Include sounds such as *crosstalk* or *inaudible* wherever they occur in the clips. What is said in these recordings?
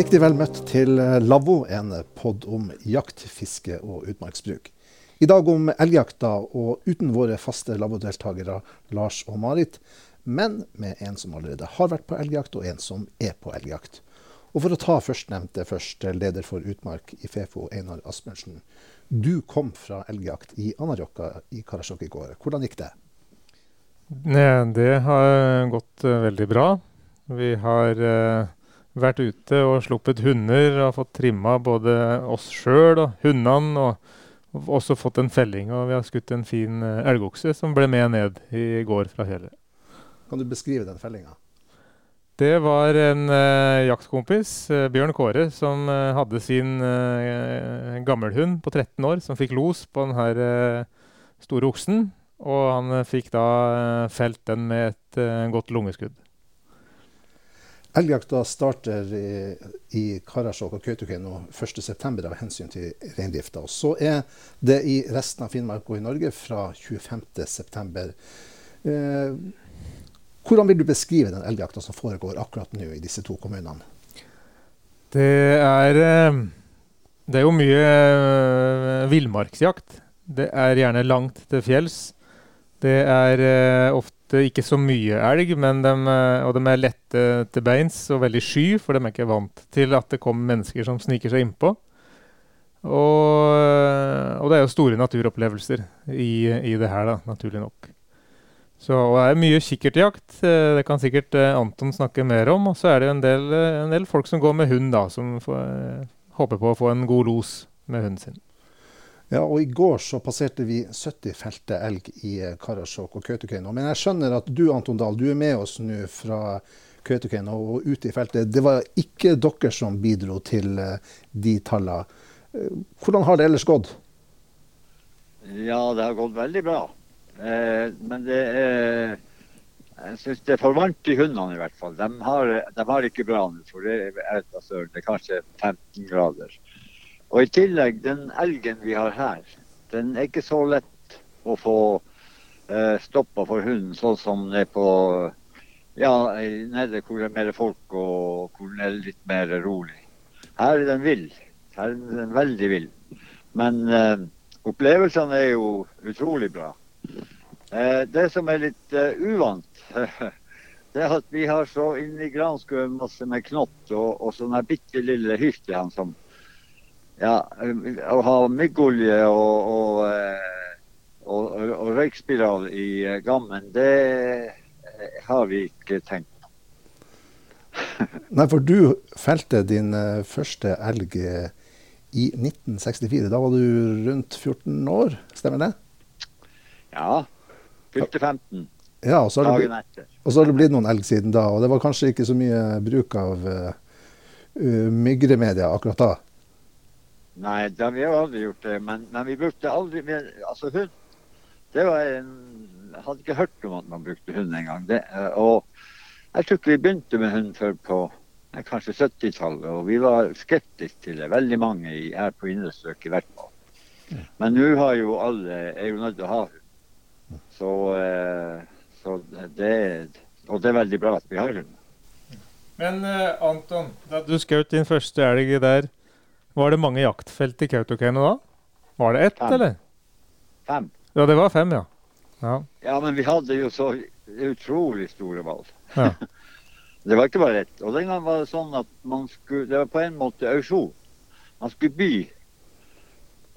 Riktig vel møtt til Lavvo, en pod om jakt, fiske og utmarksbruk. I dag om elgjakta, og uten våre faste Lavvo-deltakere Lars og Marit, men med en som allerede har vært på elgjakt, og en som er på elgjakt. Og for å ta førstnevnte først, leder for utmark i Fefo, Einar Asbjørnsen. Du kom fra elgjakt i Anarjokka i Karasjok i går. Hvordan gikk det? Det har gått uh, veldig bra. Vi har uh, vært ute og sluppet hunder og fått trimma både oss sjøl og hundene. Og også fått en felling. Og vi har skutt en fin uh, elgokse som ble med ned i går fra fjellet. Kan du beskrive den fellinga? Det var en eh, jaktkompis, eh, Bjørn Kåre, som eh, hadde sin eh, gammelhund på 13 år, som fikk los på denne store oksen. Og han fikk da felt den med et godt lungeskudd. Elgjakta starter i, Karasjok og Kautokeino 1.9. av hensyn til reindrifta. Så er det i resten av Finnmark og i Norge fra 25.9. Eh, hvordan vil du beskrive den elgjakta som foregår akkurat nå i disse to kommunene? Det er, det er jo mye villmarksjakt. Det er gjerne langt til fjells. Det er uh, ofte ikke så mye elg, de, uh, og de er lette til beins og veldig sky, for de er ikke vant til at det kommer mennesker som sniker seg innpå. Og, uh, og det er jo store naturopplevelser i, i, det her, da, naturlig nok. Så det er mye kikkertjakt. Det kan sikkert Anton snakke mer om. Og så er det en del, en del folk som går med hund, da, som får, håper på å få en god los med hunden sin. Ja, og I går så passerte vi 70 felte elg i Karasjok og Kautokeino. Men jeg skjønner at du Anton Dahl, du er med oss nå fra Kautokeino og ute i feltet. Det var ikke dere som bidro til de tallene. Hvordan har det ellers gått? Ja, det har gått veldig bra. Eh, men det er Jeg syns det er for varmt i hundene i hvert fall. De har, de har ikke bra nå, for det er, det er kanskje 15 grader. Og i tillegg, den elgen vi har her, den er ikke så lett å få eh, stoppa for hunden, sånn som det er på ja, nede hvor det er mer folk og hvor den er litt mer rolig. Her er den vill. Her er den veldig vill. Men eh, opplevelsene er jo utrolig bra. Eh, det som er litt eh, uvant, *laughs* det er at vi har så inni granskauen masse med knott og, og sånne bitte lille hyrstein som ja, å ha myggolje og, og, eh, og, og røykspiral i eh, gammen, det eh, har vi ikke tenkt på. *laughs* Nei, for du felte din første elg i 1964. Da var du rundt 14 år, stemmer det? Ja. Fylte 15. Ja, og så, blitt, og så har det blitt noen elg siden da. Og det var kanskje ikke så mye bruk av uh, mygremedia akkurat da? Nei, det, vi har aldri gjort det. Men, men vi brukte aldri mer Altså, hund det var en, Jeg hadde ikke hørt om at man brukte hund engang. Og jeg tror ikke vi begynte med hund før på kanskje 70-tallet. Og vi var skeptiske til det. Veldig mange i, her på indre strøk i hvert fall. Men nå har jo alle er jo nødt til å ha hund. Så, så det Og det er veldig bra at vi har hund. Men uh, Anton, da du skjøt din første elg der var det mange jaktfelt i Kautokeino da? Var det ett, fem. eller? Fem. Ja, det var fem, ja. ja. Ja, men vi hadde jo så utrolig store valg. Ja. *laughs* det var ikke bare ett. Og den gangen var det sånn at man skulle Det var på en måte auksjon. Man skulle by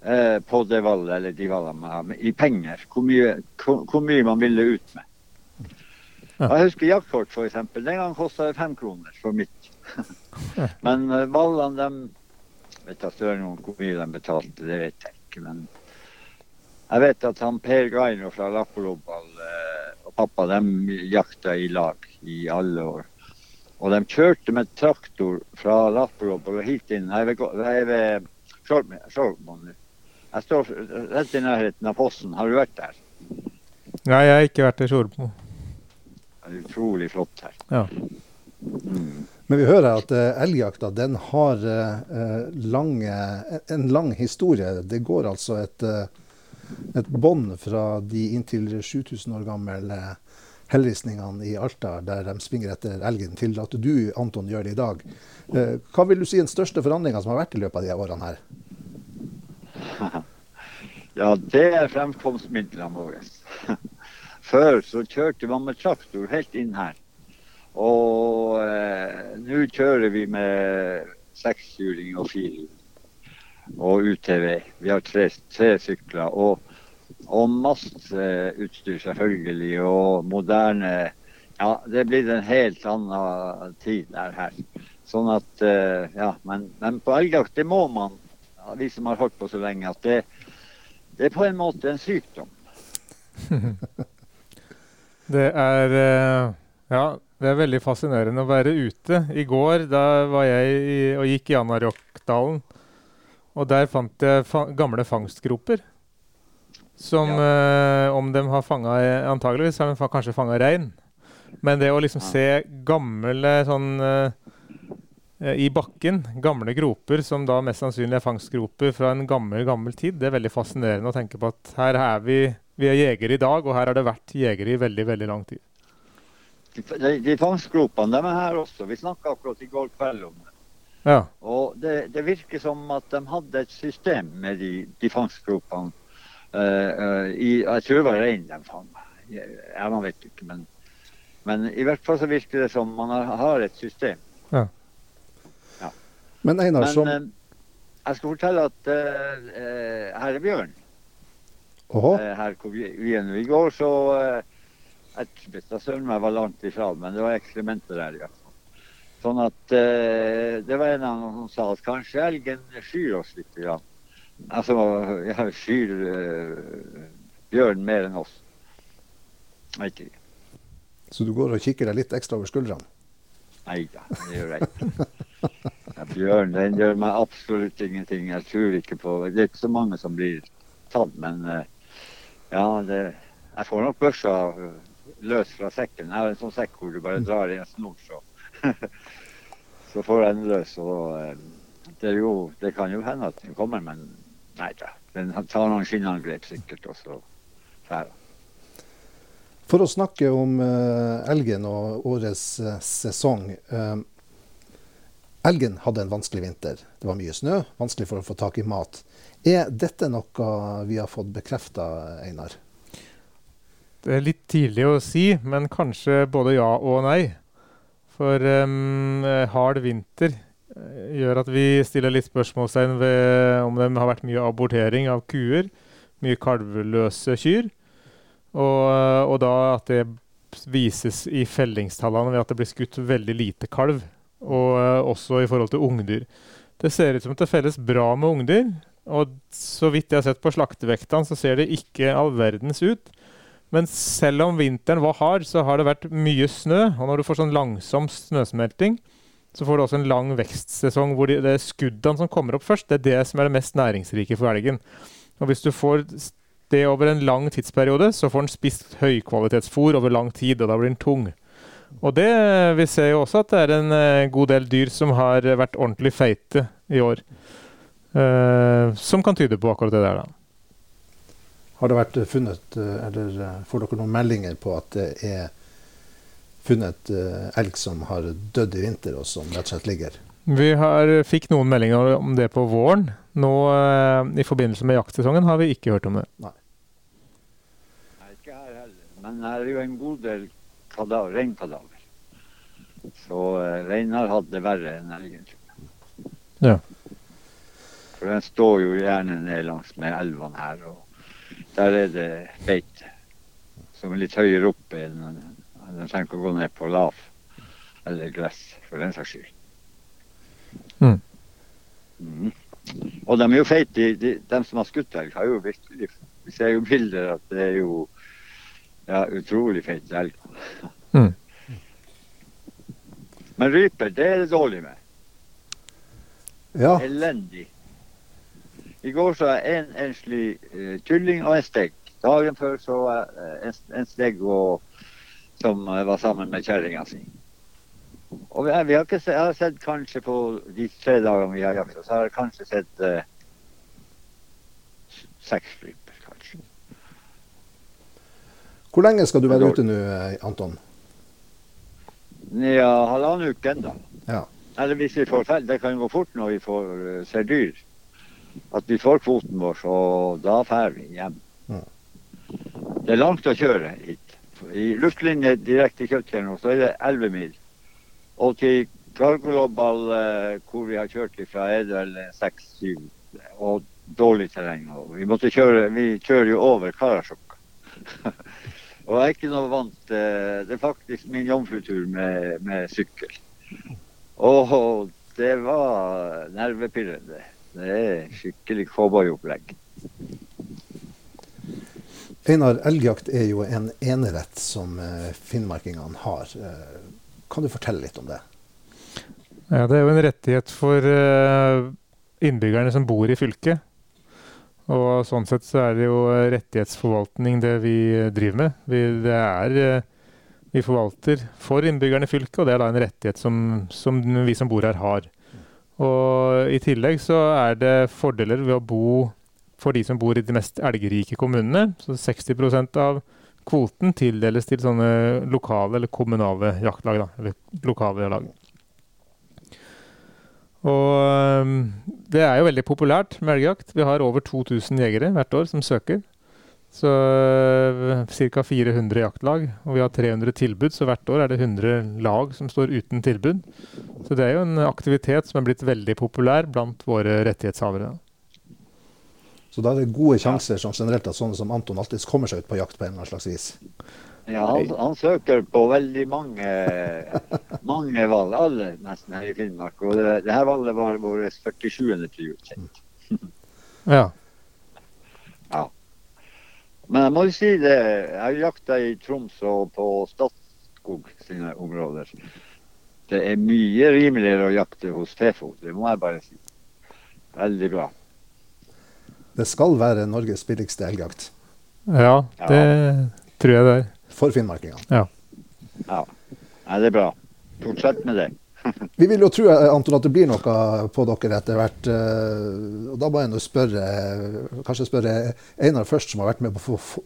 eh, på det valget, eller de valgene, i penger. Hvor mye, hvor, hvor mye man ville ut med. Ja. Jeg husker jaktkort, f.eks. Den gangen kosta det fem kroner for mitt. *laughs* men eh, valgene, dem vet da søren hvor mye de betalte, det vet jeg ikke. Men jeg vet at han Per Gaino fra Lappolobal og pappa de jakta i lag i alle år. Og de kjørte med traktor fra Lappolobal og hit inn. Jeg er ved Skjolmoen nå. Jeg står rett i nærheten av Fossen. Har du vært der? Nei, jeg har ikke vært i Skjolmo. Utrolig flott her. Ja. Mm. Men vi hører at uh, elgjakta den har uh, lange, en lang historie. Det går altså et, uh, et bånd fra de inntil 7000 år gamle hellristningene i Alta, der de springer etter elgen, til at du, Anton, gjør det i dag. Uh, hva vil du si er den største forandringa som har vært i løpet av de årene her? *laughs* Ja, det er fremkomstmidlene våre. *laughs* Før så kjørte man med traktor helt inn her. Og eh, nå kjører vi med sekshjuling og firehjuling og UTV. Vi har tre, tre sykler. Og, og masteutstyr, selvfølgelig. Og moderne Ja, det blir en helt annen tid der her. Sånn at eh, Ja, men, men på elgjakt, det må man, vi som har holdt på så lenge, at det, det er på en måte en sykdom. *laughs* det er eh, Ja, det er veldig fascinerende å være ute. I går da var jeg i, og gikk i Anarjokdalen. Og der fant jeg fa gamle fangstgroper. Som ja. eh, om de har fanga Antageligvis har de kanskje fanga rein. Men det å liksom se gamle sånn eh, i bakken, gamle groper som da mest sannsynlig er fangstgroper fra en gammel, gammel tid, det er veldig fascinerende å tenke på at her er vi vi er jegere i dag, og her har det vært jegere i veldig, veldig lang tid. De, de fangstgropene de er her også. Vi snakka akkurat i går kveld om det. Ja. Og det, det, virker som at de hadde et system med de, de fangstgropene. Uh, uh, jeg tror det var rein de fanga. jeg, man vet ikke, men, men, i hvert fall så virker det som man har, har et system. Ja. ja. Men Einar, som uh, Jeg skal fortelle at her er bjørn. her hvor vi, vi er nå. I går så Jeg jeg var langt ifra, men det var eksperimenter der. i hvert fall. Sånn at eh, Det var en av dem som sa at kanskje elgen skyr oss litt. Ja. Altså ja, skyr eh, bjørn mer enn oss. Jeg ikke. Så du går og kikker deg litt ekstra over skuldrene? Nei da, det gjør jeg ikke. Ja, bjørn den gjør meg absolutt ingenting. Jeg tror ikke på Det er ikke så mange som blir tatt, men eh, ja, det, jeg får nok børsa løs fra sekken. Jeg har en sånn sekk hvor du bare drar i en snor, så *laughs* så får den løs. Og eh, det, jo, det, kan jo hende at den kommer, men nei da. Den tar noen skinnangrep sikkert, og så drar For å snakke om uh, elgen og årets uh, sesong. Uh, elgen hadde en vanskelig vinter. Det var mye snø, vanskelig for å få tak i mat. Er dette noe vi har fått bekrefta, Einar? Det er litt tidlig å si, men kanskje både ja og nei. For um, hard vinter eh, gjør at vi stiller litt spørsmålstegn ved om det har vært mye abortering av kuer. Mye kalveløse kyr. Og, og, da at det vises i fellingstallene ved at det blir skutt veldig lite kalv. Og uh, også i forhold til ungdyr. Det ser ut som at det felles bra med ungdyr. Og så vidt jeg har sett på slaktevektene, så ser det ikke all verdens ut. Men selv om vinteren var hard, så har det vært mye snø. Og når du får sånn langsom snøsmelting, så får du også en lang vekstsesong hvor det er skuddene som kommer opp først, det er det som er det mest næringsrike for elgen. Og hvis du får det over en lang tidsperiode, så får den spist høykvalitetsfôr over lang tid, og da blir den tung. Og det, vi ser jo også at det er en uh, god del dyr som har vært ordentlig feite i år. Uh, som kan tyde på akkurat det der, da. Har det vært funnet, eh, eller eh, får dere noen meldinger på at det er funnet eh, elg som har dødd i vinter, og som rett og slett ligger? Vi har, fikk noen meldinger om det på våren. Nå i forbindelse med jaktsesongen har vi ikke hørt om det. Nei. Nei, ikke her heller. Men her er jo en god del kadaver, reinkadaver. Så uh, hadde har hatt det verre enn elgen. Ja. For den står jo gjerne ned langs med elvene her. og der er det beite. Som er litt høyere oppe enn Den trenger ikke å gå ned på lav eller gress, for den saks skyld. Mm. Mm. Og de er jo feite. De, de, de, som har skutt elg, har jo virkelig Vi ser jo bilder at det er jo ja, utrolig feite elg. Mm. Men ryper, det er det dårlig med. Ja. Elendig. I går så jeg en enslig uh, kylling og en stegg. Dagen før så uh, en, en stegg som uh, var sammen med kjerringa si. Og vi, vi, har ikke sett, jeg har sett kanskje på de tre dagene vi har jakta, så har jeg kanskje sett uh, seks ryper, kanskje. Hvor lenge skal du være ute nå, Anton? Ja, halvannen uke ennå. Ja. Eller hvis vi får feil. Det kan gå fort når vi får, ser dyr. At vi får kvoten vår, så da drar vi hjem. Ja. Det er langt å kjøre hit. I luftlinje direkte kjøttfjell så er det 11 mil. Og til Gargolobal, uh, hvor vi har kjørt ifra, er det vel 6-7. Og dårlig terreng. Og vi, måtte kjøre, vi kjører jo over Karasjok. *laughs* og jeg er ikke noe vant. uh, Det er faktisk min jomfrutur med, med sykkel. Og det var nervepirrende. Det er skikkelig cowboyopplegg. Einar, elgjakt er jo en enerett som eh, finnmarkingene har. Eh, Kan du fortelle litt om det? Ja, Det er jo en rettighet for eh, innbyggerne som bor i fylket. Og sånn sett så er det jo rettighetsforvaltning det vi driver med. Vi, det er, vi forvalter for innbyggerne i fylket, og det er da en rettighet som, som vi som bor her har. Og i tillegg så er det fordeler ved å bo for de som bor i de mest elgrike kommunene. Så 60% av kvoten tildeles til sånne lokale eller kommunale jaktlag. Da, eller lokale lag. Og det er jo veldig populært med elgjakt. Vi har over 2000 jegere hvert år som søker. Så ca. 400 jaktlag, og vi har 300 tilbud, så hvert år er det 100 lag som står uten tilbud. Så det er jo en aktivitet som er blitt veldig populær blant våre rettighetshavere. Så da er det gode sjanser som generelt at sånne som Anton alltid kommer seg ut på jakt på en eller annen slags vis. Ja, han, han søker på veldig mange, mange valg. Alle nesten her i Finnmark. Og det, det her valget var vår 47. prioritet. Ja. Men jeg må jo si det. Jeg har jakta i Troms og på Statskog sine områder. Det er mye rimeligere å jakte hos Fefo. Det må jeg bare si. Veldig bra. Det skal være Norges billigste elgjakt ja, det tror jeg det er. for finnmarkingene. Ja. Nei, det er bra. Fortsett med det. Vi vil jo tro Anton, at det blir noe på dere etter hvert. eh, og Da må jeg spørre, kanskje spørre Einar først, som har vært med på, få-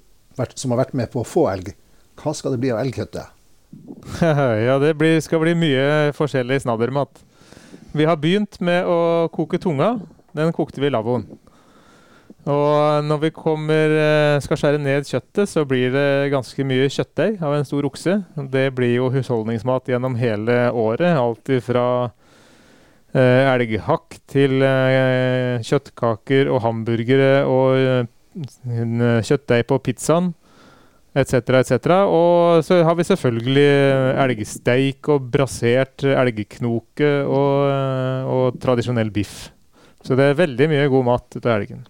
som har vært med på å få elg. Hva skal det bli av elgkjøttet? *laughs* ja, det blir, skal bli mye forskjellig snaddermat. Vi har begynt med å koke tunga. Den kokte vi i lavvoen. Og når vi kommer, eh, skal skjære ned kjøttet, så blir det ganske mye kjøttdeig av en stor okse. Det blir jo husholdningsmat gjennom hele året. Alt fra eh, elghakk til eh, kjøttkaker og hamburgere og eh, kjøttdeig på pizzaen etc., etc. Og så har vi selvfølgelig elgsteik og brasert elgknoke og, og tradisjonell biff. Så det er veldig mye god mat ut av elgen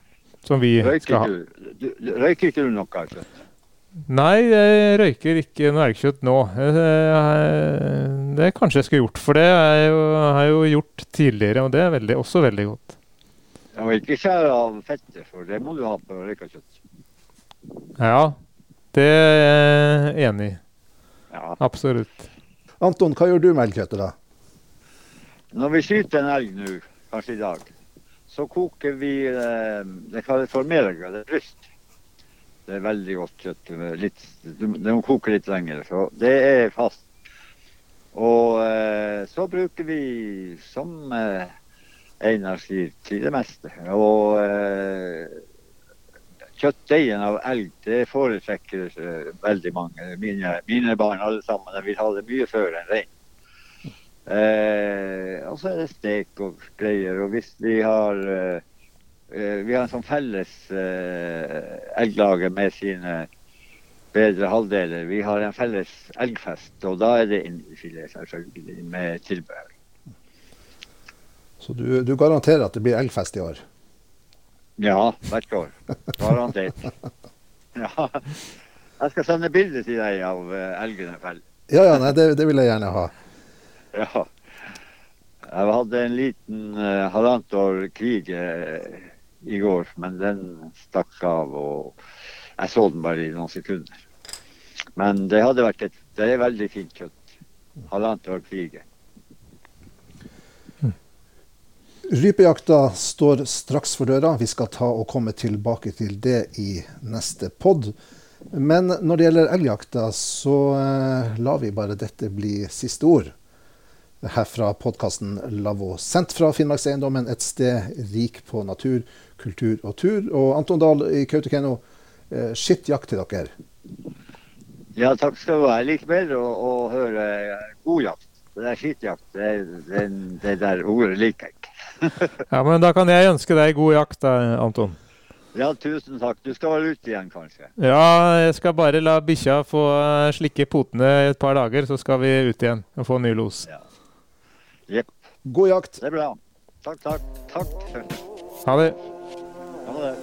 som vi skal Røyker ha. du, du, røyker ikke du noe kanskje? Nei, jeg røyker ikke noe elgkjøtt nå. Eh, Det kanskje jeg skulle gjort, for det har jeg jo, har jeg jo gjort tidligere, og det er veldig, også veldig godt. Og ikke skjære av fettet, for det må du ha på røyka kjøtt. Ja, det er jeg enig i. Ja. Absolutt. Anton, hva gjør du med elgkjøttet, da? Når vi skyter en elg nå, kanskje i dag, så koker vi eh, Det kalles for merga, det er bryst. Det er veldig godt kjøtt. Litt, det må koke litt lenger, så det er fast. Og eh, så bruker vi, som eh, Einar sier, til det meste. Og eh, kjøttdeigen av elg, det foretrekker eh, veldig mange. Mine, mine barn alle sammen. De vil ha det mye før enn rein. Eh, og så er det stek og greier. Og hvis vi har eh, eh, Vi har en sånn felles eh, elglage med sine bedre halvdeler. Vi har en felles elgfest, og da er det indrefilet selvfølgelig med tilbehør. Så du, du garanterer at det blir elgfest i år? Ja, hvert år. Garantert. *laughs* Ja. Jeg skal sende bilde til deg av elgene elgen jeg feller. Ja, ja, nei, det, det vil jeg gjerne ha. *laughs* Ja. Jeg hadde en liten uh, halvannet år krig uh, i går, men den stakk av. Og jeg så den bare i noen sekunder. Men det hadde vært et det er veldig fint kjøtt. Halvannet år krig. Rypejakta står straks for døra. Vi skal ta og komme tilbake til det i neste pod. Men når det gjelder elgjakta, så eh, lar vi bare dette bli siste ord. Her fra podkasten Lavvo, sendt fra Finnmarkseiendommen, et sted rik på natur, kultur og tur. Og Anton Dahl i Kautokeino, skittjakt skitt jakt til dere. Ja, takk skal du ha. Jeg liker bedre å, å høre god jakt. Det der skittjakt, det, det, det der ordet liker jeg ikke. Ja, men da kan jeg ønske deg god jakt, Anton. Ja, tusen takk. Du skal vel ut igjen, kanskje? Ja, jeg skal bare la bikkja få eh, slikke potene i et par dager, så skal vi ut igjen og få ny los. Ja. Jepp. God jakt. Det blir bra. Takk, takk. Takk. Ha det. Ha det.